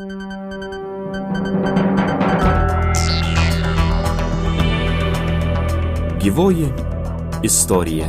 Gyvoji istorija.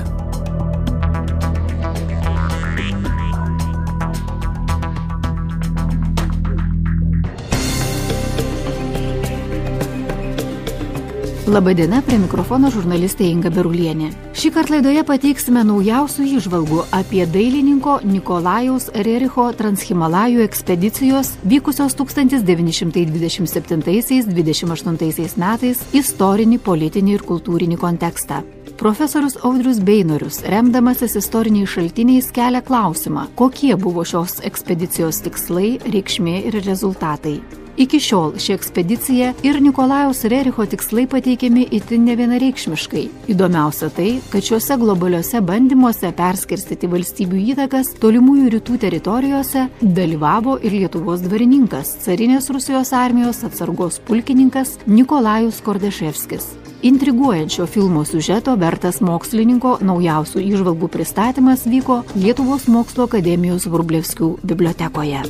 Labadiena, prie mikrofono žurnalistė Inga Berulienė. Šį kartą laidoje pateiksime naujausių išvalgų apie dailininko Nikolajaus Rericho Transhimalajų ekspedicijos vykusios 1927-28 metais istorinį, politinį ir kultūrinį kontekstą. Profesorius Audrius Beinorius, remdamasis istoriniais šaltiniais, kelia klausimą, kokie buvo šios ekspedicijos tikslai, reikšmė ir rezultatai. Iki šiol ši ekspedicija ir Nikolajaus Rericho tikslai pateikiami itin nevienareikšmiškai. Įdomiausia tai, kad šiuose globaliuose bandymuose perskirstyti valstybių įtakas tolimųjų rytų teritorijose dalyvavo ir Lietuvos dvarininkas, carinės Rusijos armijos atsargos pulkininkas Nikolajus Kordeševskis. Intriguojančio filmo sužeto vertas mokslininko naujausių išvalgų pristatymas vyko Lietuvos mokslo akademijos Vrublevskių bibliotekoje.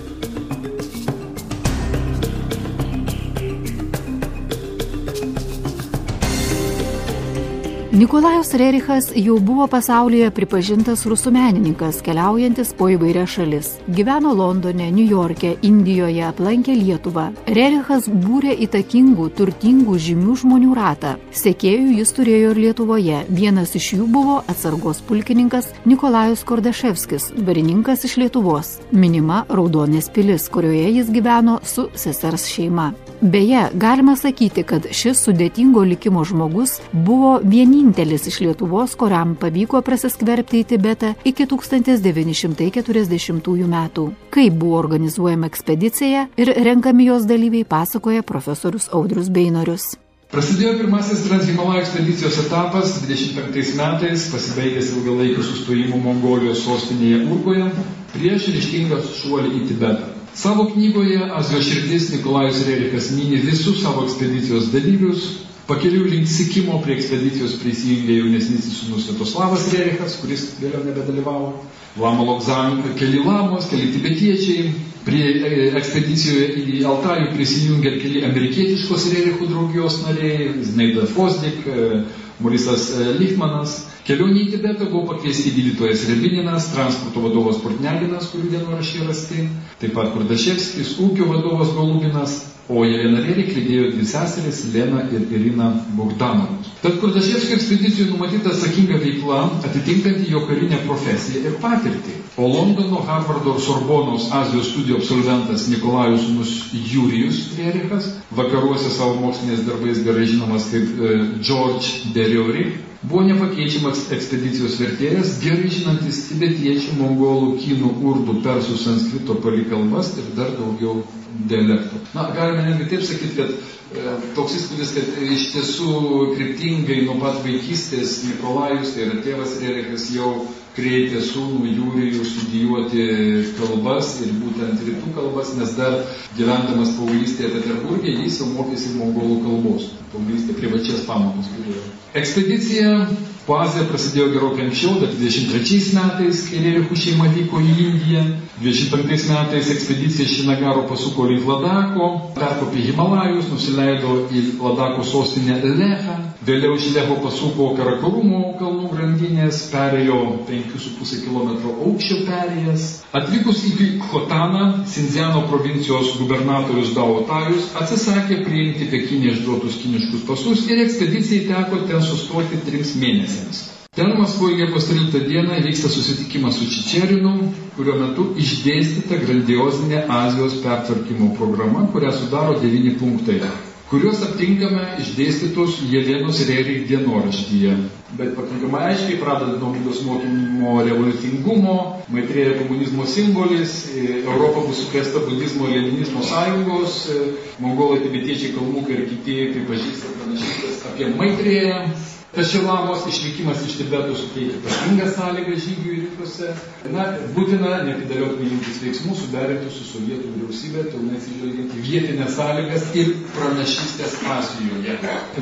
Nikolajus Rerichas jau buvo pasaulyje pripažintas rusų menininkas, keliaujantis po įvairias šalis. Gyveno Londone, New York'e, Indijoje, aplankė Lietuvą. Rerichas būrė įtakingų, turtingų, žymių žmonių ratą. Sekėjų jis turėjo ir Lietuvoje. Vienas iš jų buvo atsargos pulkininkas Nikolajus Kordaševskis, varininkas iš Lietuvos. Minima Raudonės pilis, kurioje jis gyveno su sesers šeima. Beje, galima sakyti, kad šis sudėtingo likimo žmogus buvo vienintelis iš Lietuvos, kuriam pavyko prasiskverbti į Tibetą iki 1940 metų. Kaip buvo organizuojama ekspedicija ir renkami jos dalyviai pasakoja profesorius Audrius Beinorius. Prasidėjo pirmasis Transhimalajų ekspedicijos etapas 25 metais, pasibaigęs ilgalaikiu sustojimu Mongolijos sostinėje Urgoje, prieš ryštingą šuolį į Tibetą. Savo knygoje Azijos širdis Nikolajus Rerikas mini visus savo ekspedicijos dalyvius. Pakelių link Sikimo prie ekspedicijos prisijungė jaunesnysis sūnus Sviatoslavas Rerikas, kuris vėliau nebedalyvavo. Lama Lokzan, keli lamos, keli tibetiečiai. Prie ekspedicijoje į Altajų prisijungė keli amerikietiškos Rerichų draugijos nariai, Znaida Fosdik, Morisas Lichtmanas. Kelionė į Tibetą buvo pakviesti gydytojas Rebininas, transporto vadovas Portnelinas, kurių dienoraščiai rasti, taip pat Kurdaševskis, ūkio vadovas Golubinas, o Jelena Rerik lydėjo dvi seseris Lena ir Irina Bogdanovus. Tad Kurdaševskio ekspedicijų numatyta atsakinga veikla, atitinkanti jo karinę profesiją ir patirtį. O Londono, Harvardo ir Sorbonos Azijos studijų absolventas Nikolajus Nus Jurijus Rerichas, vakaruose savo mokslinės darbais gerai žinomas kaip e, George Deriori, buvo nepakeičiamas ekspedicijos vertėjas, gerai žinantis tibetiečių, mongolų, kinų, urdų, persų, sanskrito palikalbas ir dar daugiau dialektų. Na, galime netgi taip sakyti, kad e, toks įspūdis, kad iš tiesų kryptingai nuo pat vaikystės Nikolajus, tai yra tėvas Rerikas, jau kreipė sūnų Jūrijų studijuoti kalbas ir būtent rytų kalbas, nes dar gyvendamas paauglystėje Peterburgė jis jau mokėsi mongolų kalbos. Paauglystė privačias pamokas turėjo. Ekspedicija po Aziją prasidėjo gerokai anksčiau, dar 23 metais, kai Rerichų šeima vyko į Indiją. 25 metais ekspedicija iš Nagaro pasuko link Ladako, perkopė Himalajus, nusileido į Ladako sostinę Lechą. Vėliau iš Lecho pasuko Karakorumo kalnų grandinės, perėjo 5,5 km aukščio perėjas. Atvykus į Khotaną, Sinziano provincijos gubernatorius Daotajus atsisakė priimti Pekinė išduotus kiniškus pasus ir ekspedicijai teko ten sustoti trims mėnesiams. Ten Maskvoje Liepos 13 dieną vyksta susitikimas su Čičerinu, kurio metu išdėstyta grandiozinė Azijos pertvarkymo programa, kurią sudaro devyni punktai kuriuos aptinkame išdėstytus Jelenos Rerik dienoraštyje. Bet pakankamai aiškiai pradedant nuo Budos mokymo revoliucingumo, Maitrėja komunizmo simbolis, Europa bus sukrėsta budizmo ir leninizmo sąjungos, mongolai, tibetiečiai, kalmukai ir kiti pripažįsta pranašystės apie Maitrėją. Tašilamos išvykimas iš Tibeto suteikia ypatingą sąlygą žygiui rytuose. Na, būtina netidėliotinai imtis veiksmų suderinti su sovietų vyriausybė, pilnai atsižvelgiant į vietinės sąlygas ir pranašystės Azijoje.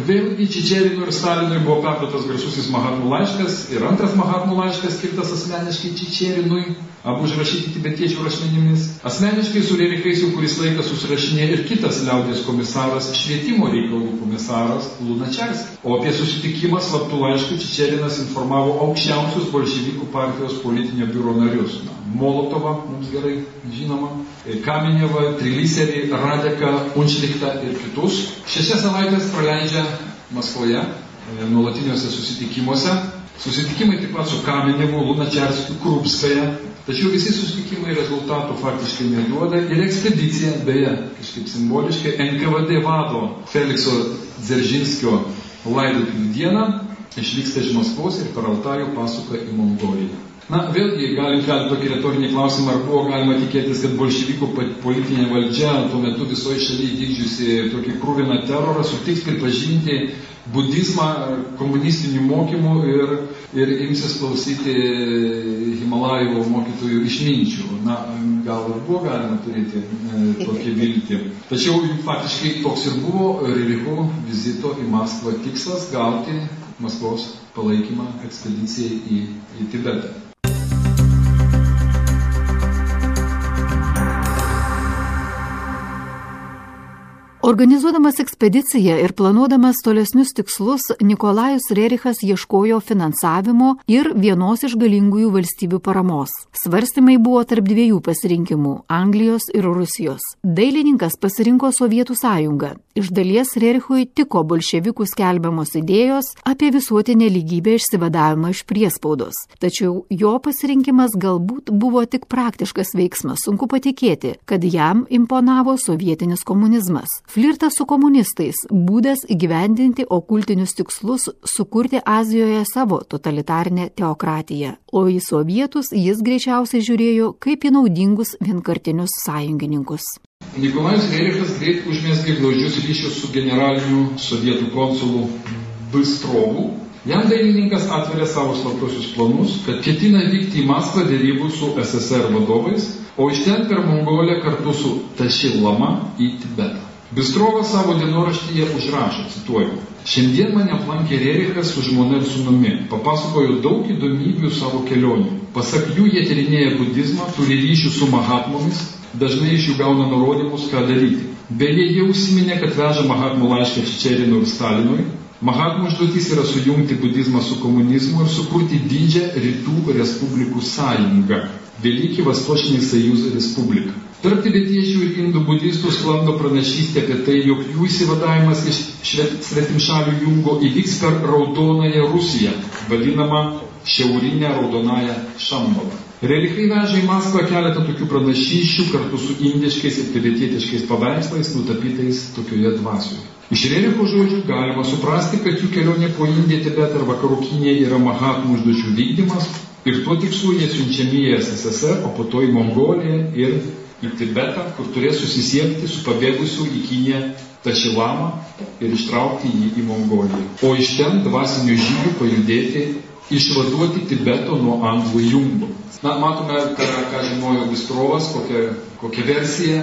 Vėlgi Čičerinui ir Stalinui buvo perduotas garsusis Mahatmų laiškas ir antras Mahatmų laiškas skirtas asmeniškai Čičerinui. Abu užrašyti tibetiečių rašmenimis. Asmeniškai su Rerichais jau kuris laikas susirašinė ir kitas liaudės komisaras, švietimo reikalų komisaras Lunačiarskas. O apie susitikimą slaptų laiškų Čičerinas informavo aukščiausius bolševikų partijos politinio biuro narius. Na, Molotovą, mums gerai žinoma, Kamenevą, Triliserį, Radeką, Unšlichtą ir kitus. Šešias savaitės praleidžia Maskvoje, nuolatiniuose susitikimuose. Susitikimai taip pat su Kamenevu, Lunačiarskiu, Krupskaja, Tačiau visi susitikimai rezultatų faktiškai neduoda ir ekspedicija, beje, kažkaip simboliškai, NKVD vado Felikso Dzeržinskio laidotuvių dieną išvyksta iš Maskvos ir per Altajų pasuka į Mongoliją. Na, vėlgi galim kelti tokį retorinį klausimą, ar buvo galima tikėtis, kad bolševikų politinė valdžia tuo metu visoje šalyje vykdžiusi tokį krūviną terorą sutiks pripažinti budizmą komunistinių mokymų ir, ir imsis klausyti Himalajų mokytojų išminčių. Na, gal ir buvo galima turėti e, tokį viltį. Tačiau faktiškai toks ir buvo Rericho vizito į Maskvą tikslas gauti Maskvos palaikymą ekspedicijai į, į Tibetą. Organizuodamas ekspediciją ir planuodamas tolesnius tikslus, Nikolajus Rerichas ieškojo finansavimo ir vienos iš galingųjų valstybių paramos. Svarstymai buvo tarp dviejų pasirinkimų - Anglijos ir Rusijos. Dailininkas pasirinko Sovietų sąjungą. Iš dalies Rerichui tiko bolševikų skelbiamos idėjos apie visuotinę lygybę išsivadavimą iš priespaudos. Tačiau jo pasirinkimas galbūt buvo tik praktiškas veiksmas, sunku patikėti, kad jam imponavo sovietinis komunizmas. Flirtas su komunistais - būdas įgyvendinti okultinius tikslus sukurti Azijoje savo totalitarinę teokratiją, o į sovietus jis greičiausiai žiūrėjo kaip į naudingus vienkartinius sąjungininkus. Nikolajus Rerichas greit užmėsgė glaudžius ryšius su generaliniu sovietų konsulu Bystrovu. Jam dailininkas atverė savo slaptuosius planus, kad ketina vykti į Maskvą dėrybų su SSR vadovais, o iš ten per Mongoliją kartu su Tašilama į Tibetą. Bistrovas savo dienoraštyje užrašė, cituoju, Šiandien mane aplankė Rerikas su žmona ir sunumi, papasakojo daug įdomybių savo kelionių. Pasak jų jie tyrinėja budizmą, turi ryšių su mahatmomis, dažnai iš jų gauna nurodymus, ką daryti. Beje, jie užsiminė, kad veža mahatmų laišką Ščerinui ir Stalinui. Mahatmų užduotis yra sujungti budizmą su komunizmu ir sukurti didžią rytų respublikų sąjungą - Velykį Vastošinį Sąjūzų respubliką. Tarp tibetiečių ir indų budistų sklando pranašystė apie tai, jog jų įsivadavimas iš svetimšalių jungo įvyks per Raudonąją Rusiją, vadinamą Šiaurinę Raudonąją Šambalą. Relikai veža į Maskvą keletą tokių pranašyščių kartu su indiškais ir tibetietiškais paveikslais nutapytais tokioje dvasioje. Iš Rericho žodžių galima suprasti, kad jų kelionė po Indiją, Tibetą ir Vakarų Kiniją yra Mahatmų užduočių vykdymas ir tuo tikslu jie siunčiami į SSR, o po to į Mongoliją ir į Tibetą, kur turės susisiekti su pabėgusiu į Kiniją Tašilamą ir ištraukti jį į Mongoliją. O iš ten dvasinių žygių pajudėti, išvaduoti Tibeto nuo anglų jungo. Na, matome, ką, ką žinojo Bistrovas, kokią, kokią versiją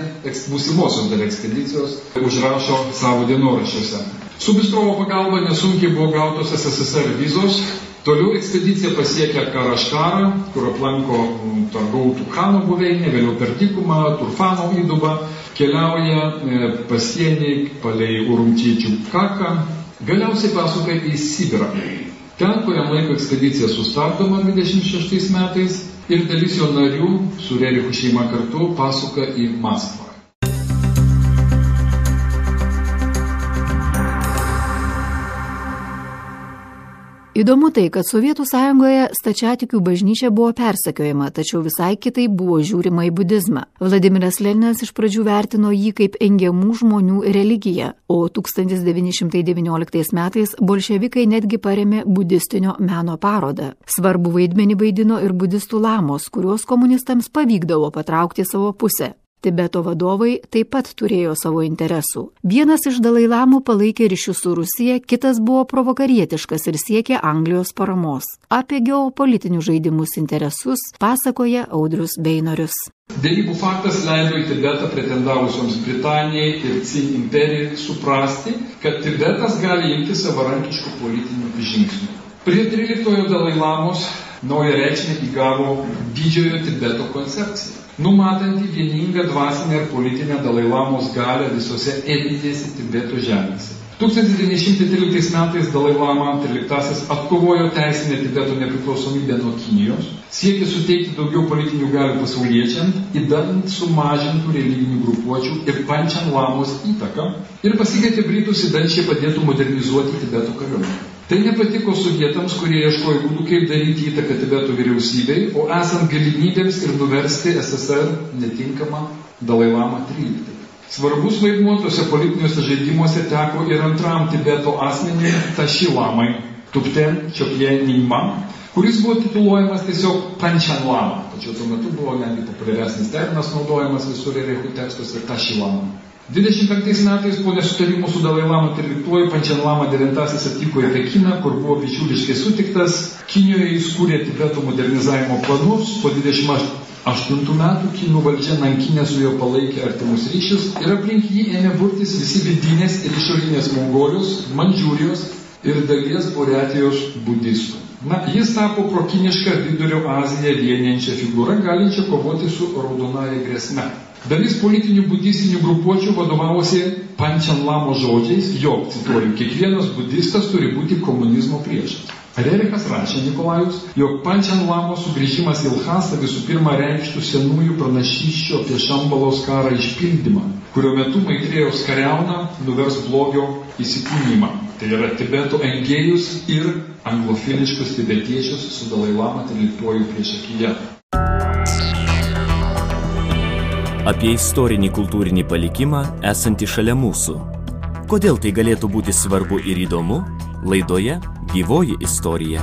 būsimosios dar ekspedicijos užrašo savo dienoraščiuose. Su Bistrovo pagalba nesunkiai buvo gautos SSSR vizos Toliau ekspedicija pasiekia Karaškarą, kur aplanko mm, Targautų Kano buveinę, vėliau per dykumą, Turfano įdubą, keliauja e, pasienį palei Urumčyčių kaką, galiausiai pasuka į Sibirą. Ten kuriam laiko ekspedicija sustabdoma 26 metais ir dalis jo narių su Rerichu šeima kartu pasuka į Maskvą. Įdomu tai, kad Sovietų sąjungoje stačiatikių bažnyčia buvo persekiojama, tačiau visai kitai buvo žiūrima į budizmą. Vladimiras Leninas iš pradžių vertino jį kaip engiamų žmonių religiją, o 1919 metais bolševikai netgi paremė budistinio meno parodą. Svarbu vaidmenį vaidino ir budistų lamos, kuriuos komunistams pavykdavo patraukti savo pusę. Tibeto vadovai taip pat turėjo savo interesų. Vienas iš dalailamų palaikė ryšius su Rusija, kitas buvo provokarietiškas ir siekė Anglijos paramos. Apie geopolitinius žaidimus interesus pasakoja Audrius Beinorius. Dėrybų faktas leido į Tibetą pretendavusioms Britanijai ir Cin imperijai suprasti, kad Tibetas gali imti savarankiškų politinių žingsnių. Prie 13 Dalai Lamos naują reikšmę įgavo didžiojo Tibeto koncepcija, numatanti vieningą dvasinę ir politinę Dalai Lamos galę visose etinėse Tibeto žemėse. 1913 metais Dalai Lama 13 atkovojo teisinę Tibeto nepriklausomybę nuo Kinijos, siekė suteikti daugiau politinių galių pasauliečiam, įdant sumažintų religinių grupuočių ir pančiam Lamos įtaką ir pasikvietė Britus įdant šie padėtų modernizuoti Tibeto kariuomenę. Tai nepatiko sovietams, kurie ieškojo būdų, kaip daryti įtaką Tibeto vyriausybei, o esant galimybėms ir nuversti SSR netinkamą Dalai Lama 13. Svarbus vaidmuo tose politiniuose žaidimuose teko ir antram Tibeto asmeniui Tašilamai, Tupten Čiopje Nima, kuris buvo tituluojamas tiesiog Panchan Lama, tačiau tuo metu buvo netgi populiaresnis terminas naudojamas visur Erechų tekstuose Tašilama. 25 metais po nesutarimų su Dalai Lama 13 Panchan Lama 9 atvyko į Pekiną, kur buvo bičiuliškai sutiktas. Kinijoje jis kūrė Tibeto modernizavimo planus, po 28 aštuntų metų kinų valdžia Nankinė su juo palaikė artimus ryšius ir aplink jį ėmė burtis visi vidinės ir išorinės Mongolijos, Mandžiūrijos ir dalies Buretijos budistų. Na, jis tapo prokinišką vidurio Aziją vieniančią figūrą, galinčią kovoti su raudonąją grėsme. Dalis politinių budistinių grupuočių vadovavosi Pančian Lamo žodžiais, jog, cituoju, kiekvienas budistas turi būti komunizmo priešas. Rerikas rašė Nikolajus, jog Pančian Lamo sugrįžimas į Lhasą visų pirma reikštų senųjų pranašyščio apie Šambalos karą išpildymą, kurio metu Maitrėjos kariauna nuvers blogio įsikūnymą. Tai yra Tibeto engėjus ir anglofiliškus tibetiečius su Dalai Lama 13 priešakyje. Apie istorinį kultūrinį palikimą esantį šalia mūsų. Kodėl tai galėtų būti svarbu ir įdomu? Laidoje Gyvoji istorija.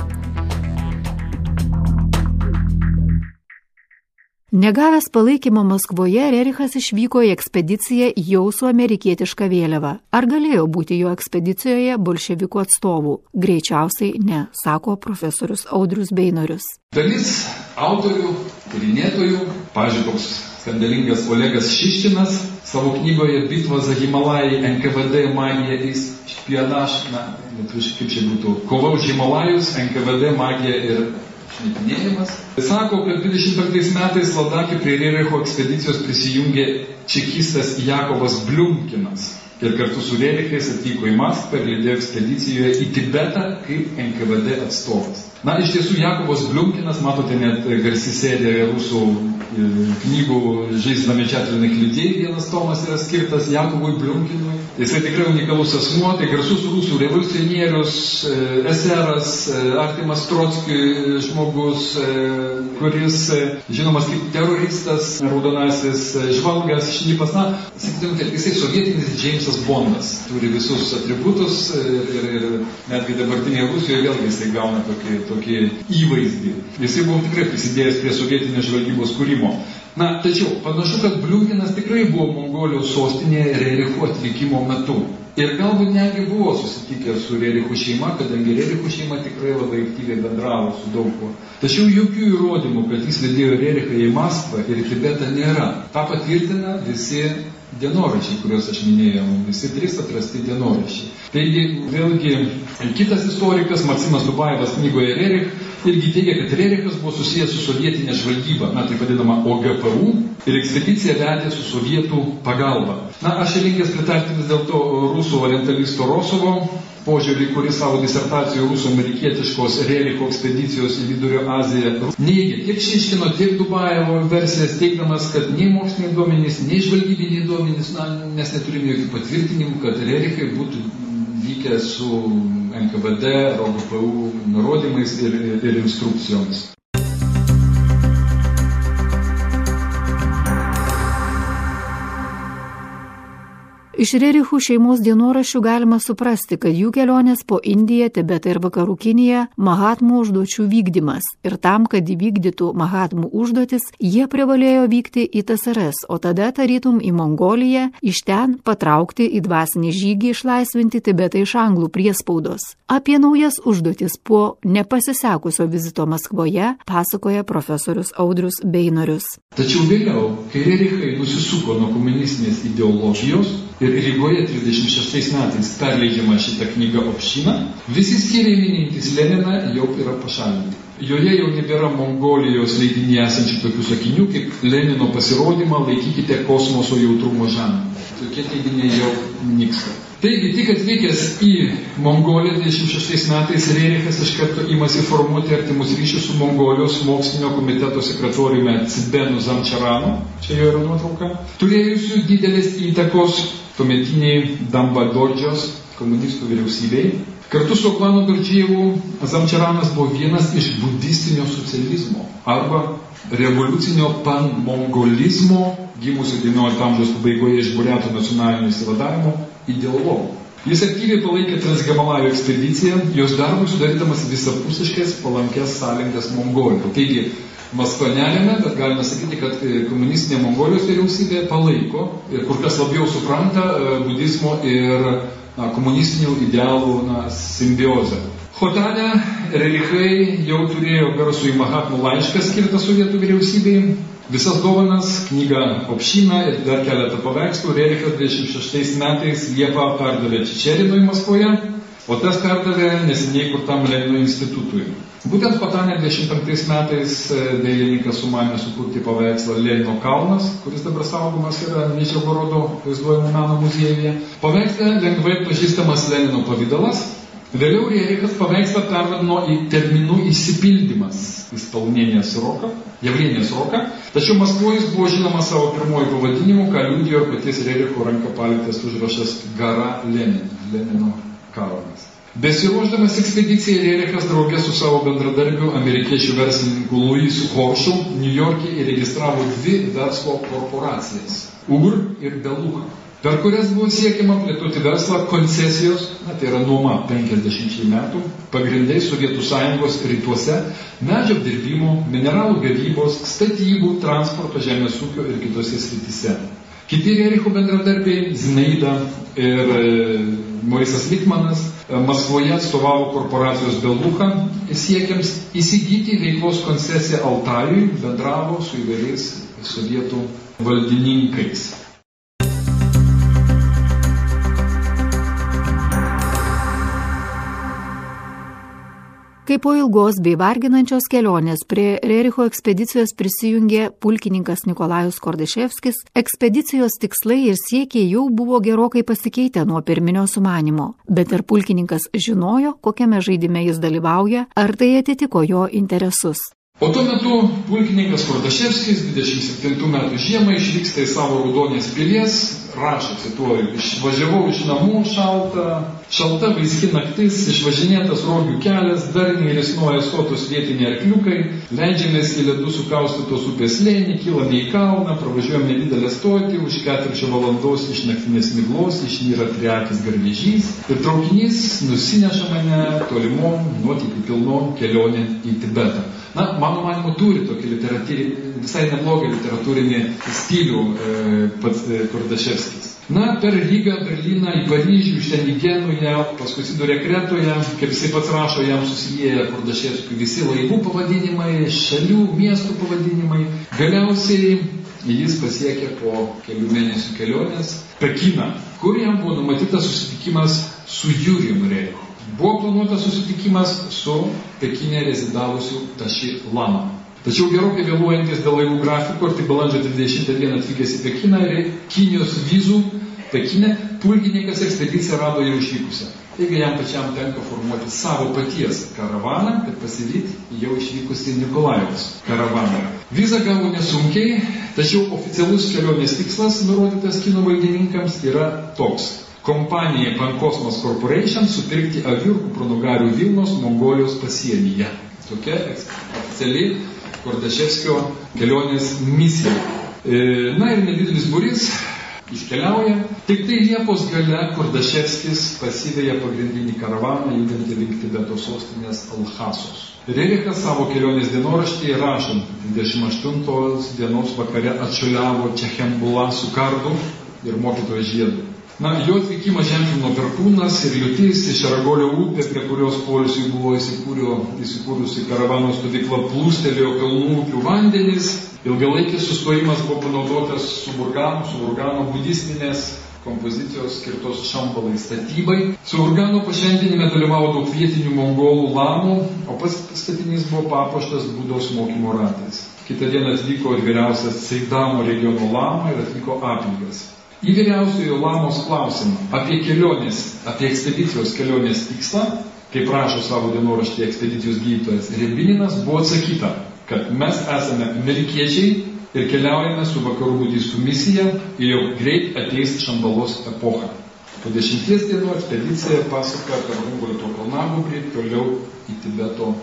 Negavęs palaikymo Maskvoje, Rerichas išvyko į ekspediciją jau su amerikietiška vėliava. Ar galėjo būti jo ekspedicijoje bolševikų atstovų? Greičiausiai ne, sako profesorius Audrius Beinorius. Dalis autorių, tyrinėtojų, pažiūrėjau, skandalingas Olegas Šištinas savo knygoje Bitva za Himalajai NKVD magija ir špionaž, na, lietuviškai kaip čia būtų, kova už Himalajus, NKVD magija ir šnipinėjimas. Sako, kad 25 metais Ladakė prie Rericho ekspedicijos prisijungė čekistas Jakovas Bliumkinas ir kartu su Rerichais atvyko į Maskvą ir lydėjo ekspedicijoje į Tibetą kaip NKVD atstovas. Na, iš tiesų, Jakubas Bliumkinas, matote, net garsi serija rusų e, knygų Žaizdami Četrinai kliūtėjai, vienas tomas yra skirtas Jakubui Bliumkinui. Jisai tikrai unikalus asmuo, tai garsus rusų revoliucionierius, e, eseras, e, artimas Trotskiui žmogus, kuris žinomas kaip teroristas, raudonasis žvalgas, šnipas, na, sakytum, kad jisai sovietinis Džeimsas Bondas, turi visus atributus ir, ir netgi dabartinėje Rusijoje vėlgi jisai gauna tokį tokį įvaizdį. Jisai buvo tikrai prisidėjęs prie sovietinės žvalgybos kūrimo. Na, tačiau panašu, kad Bliumkinas tikrai buvo Mongolijos sostinėje Rericho atvykimo metu. Ir galbūt netgi buvo susitikęs su Rerichų šeima, kadangi Rerichų šeima tikrai labai aktyviai bendravo su daug kuo. Tačiau jokių įrodymų, kad jis lydėjo Rerichą į Maskvą ir Tibetą nėra. Ta patvirtina visi dienoraščiai, kuriuos aš minėjau, visi trys atrasti dienoraščiai. Taigi, vėlgi, kitas istorikas, Maksimas Dubajevas knygoje Rerich irgi teigia, kad Rerichas buvo susijęs su sovietinė žvalgyba, na, tai vadinama OGPU, ir ekspediciją vedė su sovietų pagalba. Na, aš linkęs pritarti vis dėlto rusų orientalisto Rosovo požiūrį, kuris savo disertacijoje rusų amerikietiškos Rericho ekspedicijos į Vidurio Aziją neigia tiek Šiškino, tiek Dubajevo versijas, teikdamas, kad nei moksliniai duomenys, nei žvalgybiniai duomenys, na, nes neturime jokių patvirtinimų, kad Rerichai būtų vykę su NKVD, ROGPU nurodymais ir, ir instrukcijomis. Iš Rerichų šeimos dienoraščių galima suprasti, kad jų kelionės po Indiją, Tibetą ir Vakarų Kiniją Mahatmų užduočių vykdymas. Ir tam, kad įvykdytų Mahatmų užduotis, jie privalėjo vykti į TSRS, o tada tarytum į Mongoliją, iš ten patraukti į dvasinį žygį išlaisvinti Tibetą iš anglų priespaudos. Apie naujas užduotis po nepasisekusio vizito Maskvoje pasakoja profesorius Audrius Beinorius. Tačiau vėliau, kai Rerichai nusisuko nuo komunistinės ideologijos, ir Rygoje 36 metais perleidžiama šitą knygą Opšina, visi skyriai minintys Leniną jau yra pašalinti. Joje jau nebėra Mongolijos leidinėje esančių tokių sakinių, kaip Lenino pasirodymą laikykite kosmoso jautrumo žemę. Tokie teiginiai jau nyksta. Taigi, tik atvykęs į Mongoliją 26 metais, Rerichas iš karto imasi formuoti artimus ryšius su Mongolijos mokslinio komiteto sekretoriumi Cibenu Zamčaranu, čia jo yra nuotrauka, turėjusių didelės įtakos tuometiniai Dambadordžios komunistų vyriausybei. Kartu su Oklano Gardžievu Zamčaranas buvo vienas iš budistinio socializmo arba revoliucinio panmongolizmo gimusio XIX amžiaus pabaigoje iš Buriato nacionalinio įsivadavimo ideologų. Jis aktyviai palaikė Transhimalajų ekspediciją, jos darbui sudarydamas visapusiškas palankės sąlygas Mongolijų. Taigi, Neremia, bet galime sakyti, kad e, komunistinė Mongolijos vyriausybė palaiko ir kur kas labiau supranta e, budizmo ir na, komunistinių idealų na, simbiozę. Hotane relikai jau turėjo garsų į Mahatmų laišką skirtą sovietų vyriausybei, Visas dovanas, knygą Opšyną ir dar keletą paveikslų Rerichas 26 metais Liepą perdavė Čičerinui Maskvoje, o tas perdavė neseniai kurtam Lenino institutui. Būtent Patanė 25 metais e, dailininkas sumanė sukurti paveikslą Lenino kalnas, kuris dabar saugomas yra Ničegorodo vaizduojimo meno muziejuje. Paveiksle lengvai pažįstamas Lenino pavydalas, Vėliau Rerichas paveikslą pervadino į terminų įsipildymas įspalnėnės roką, Javrienės roką, tačiau Maskvoje jis buvo žinomas savo pirmoji pavadinimu, ką liūdėjo paties Rericho ranka paliktas užrašas Gara Lenin, Lenino karonas. Besiruošdamas ekspedicijai Rerichas draugė su savo bendradarbiu amerikiečių verslininku Louisu Horshu New York'e įregistravo dvi verslo korporacijas – UR ir Beluga per kurias buvo siekiama plėtoti verslą koncesijos, na, tai yra nuoma 50 metų, pagrindai Sovietų sąjungos rytuose, medžio apdirbimo, mineralų gavybos, statybų, transporto, žemės ūkio ir kitose srityse. Kiti Rericho bendradarbiai, Zinaida ir Moisas Likmanas, e, Maskvoje atstovavo korporacijos Belucha siekiams įsigyti veiklos koncesiją Altajui, bendravo su įvairiais sovietų valdininkais. Kai po ilgos bei varginančios kelionės prie Rericho ekspedicijos prisijungė pulkininkas Nikolajus Kordaševskis, ekspedicijos tikslai ir siekiai jau buvo gerokai pasikeitę nuo pirminio sumanimo. Bet ir pulkininkas žinojo, kokiame žaidime jis dalyvauja, ar tai atitiko jo interesus. O tuo metu pulkininkas Kordaševskis 27 metų žiemą išvyksta į savo raudonės pilies, rašo, cituoju, išvažiavau iš namų šaltą, šalta vaiski naktis, išvažinėtas rogių kelias, darniai risnuoja sotus vietiniai arkliukai, leidžiamės į ledų sukaustytos upės lėnį, kylame į kalną, pravažiuojame nedidelę stotį, už ketvirčio valandos iš naktinės miglos išnyra triakis garvežys ir traukinys nusineša mane tolimom, nuotykių pilnom kelionė į Tibetą na, mano manimo, turi tokį visai neblogą literatūrinį stilių e, pats e, Kordaševskis. Na, per Rygą, Berliną, į Paryžių, iš ten į Genują, paskui Sidurė Kretoje, kaip jisai pats rašo, jam susiję Kordaševskiui visi laivų pavadinimai, šalių, miestų pavadinimai. Galiausiai jis pasiekė po kelių mėnesių kelionės Pekiną, kur jam buvo numatytas susitikimas su Jurijum Reichu. Buvo planuotas susitikimas su Pekinė rezidavusiu Taši Lama. Tačiau gerokai vėluojantis dėl laivų grafiko ir tik balandžio 20 dieną atvykęs į Pekiną ir Kinijos vizų Pekinė, pulkininkas ekspediciją rado jau išvykusią. Taigi jam pačiam tenka formuoti savo paties karavaną, kad pasivyti jau išvykusi Nikolajos karavaną. Vizą gavo nesunkiai, tačiau oficialus kelionės tikslas, nurodytas kino valdininkams, yra toks kompanijai Pankosmos Corporation supirkti avių ir kupranugarių Vilnos Mongolijos pasienyje. Tokia oficiali Kordaševskio kelionės misija. E, na ir nedidelis būris iškeliauja. Tik tai Liepos gale Kordaševskis pasivėja pagrindinį karavaną judantį link Tibeto sostinės Alhasos. Rerichas savo kelionės dienoraštyje rašant 28 dienos vakare atšuliavo Čehembula su kardu ir mokytojo žiedu. Na, jo atvykimą ženklino perkūnas ir liūtis iš Aragolio upės, prie kurios polisiui buvo įsikūrusi karavano stovykla, plūstelėjo kalnų upių vandenys. Ilgalaikis sustojimas buvo panaudotas suburganų, suburgano budistinės kompozicijos skirtos šambalai statybai. Su organo pašventinime dalyvavo daug vietinių mongolų lamų, o pats statinys buvo papuoštas būdos mokymo ratais. Kitą dieną atvyko ir vyriausias Seidamo regiono lama ir atliko aplygas. Į vyriausiojo lamos klausimą apie kelionės, apie ekspedicijos kelionės tikslą, kaip rašo savo dienoraštį ekspedicijos gydytojas Rebininas, buvo atsakyta, kad mes esame amerikiečiai ir keliaujame su vakarų budistų misija ir jau greit ateis šambalos epocha. Po dešimties dienų ekspedicija pasuka per Hungolito kalnagūbrį toliau į Tibeto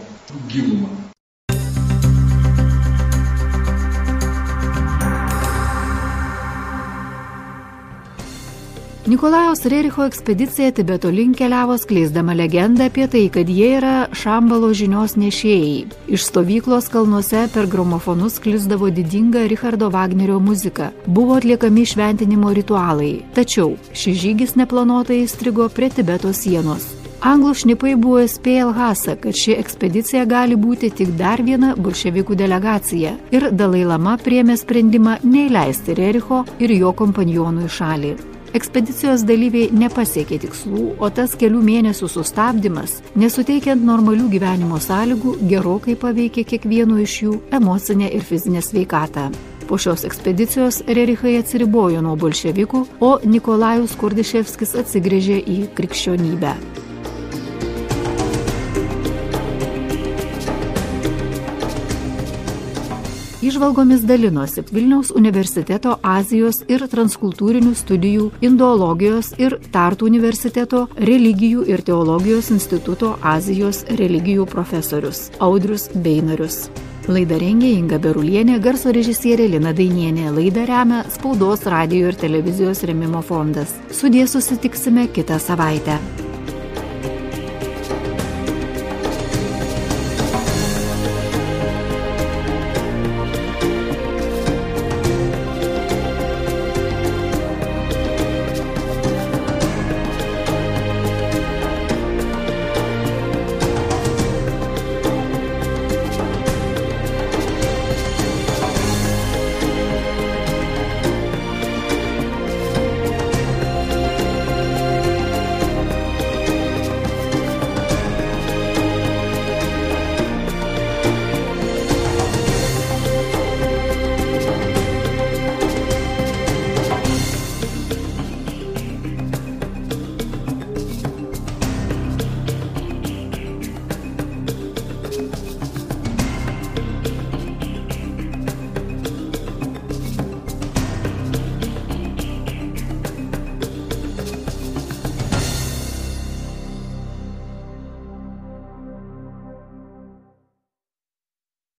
gilumą. Nikolajaus Rericho ekspedicija Tibeto link keliavo skleisdama legendą apie tai, kad jie yra Šambalo žinios nešėjai. Iš stovyklos kalnuose per gramofonus klizdavo didinga Richardo Wagnerio muzika. Buvo atliekami šventinimo ritualai. Tačiau šis žygis neplanuotai įstrigo prie Tibeto sienos. Anglų šnipai buvo įspėję Lhasą, kad ši ekspedicija gali būti tik dar viena bolševikų delegacija ir Dalai Lama priemė sprendimą neįleisti Rericho ir jo kompanionų į šalį. Ekspedicijos dalyviai nepasiekė tikslų, o tas kelių mėnesių sustabdymas, nesuteikiant normalių gyvenimo sąlygų, gerokai paveikė kiekvieno iš jų emocinę ir fizinę sveikatą. Po šios ekspedicijos Rerichai atsiribojo nuo bolševikų, o Nikolajus Kurdiševskis atsigrėžė į krikščionybę. Išvalgomis dalinosi Vilniaus universiteto Azijos ir transkultūrinių studijų indologijos ir Tartų universiteto religijų ir teologijos instituto Azijos religijų profesorius Audrius Beinarius. Laidą rengė Inga Berulienė, garso režisierė Lina Dainienė. Laidą remia Spaudos, radio ir televizijos remimo fondas. Sudė susitiksime kitą savaitę.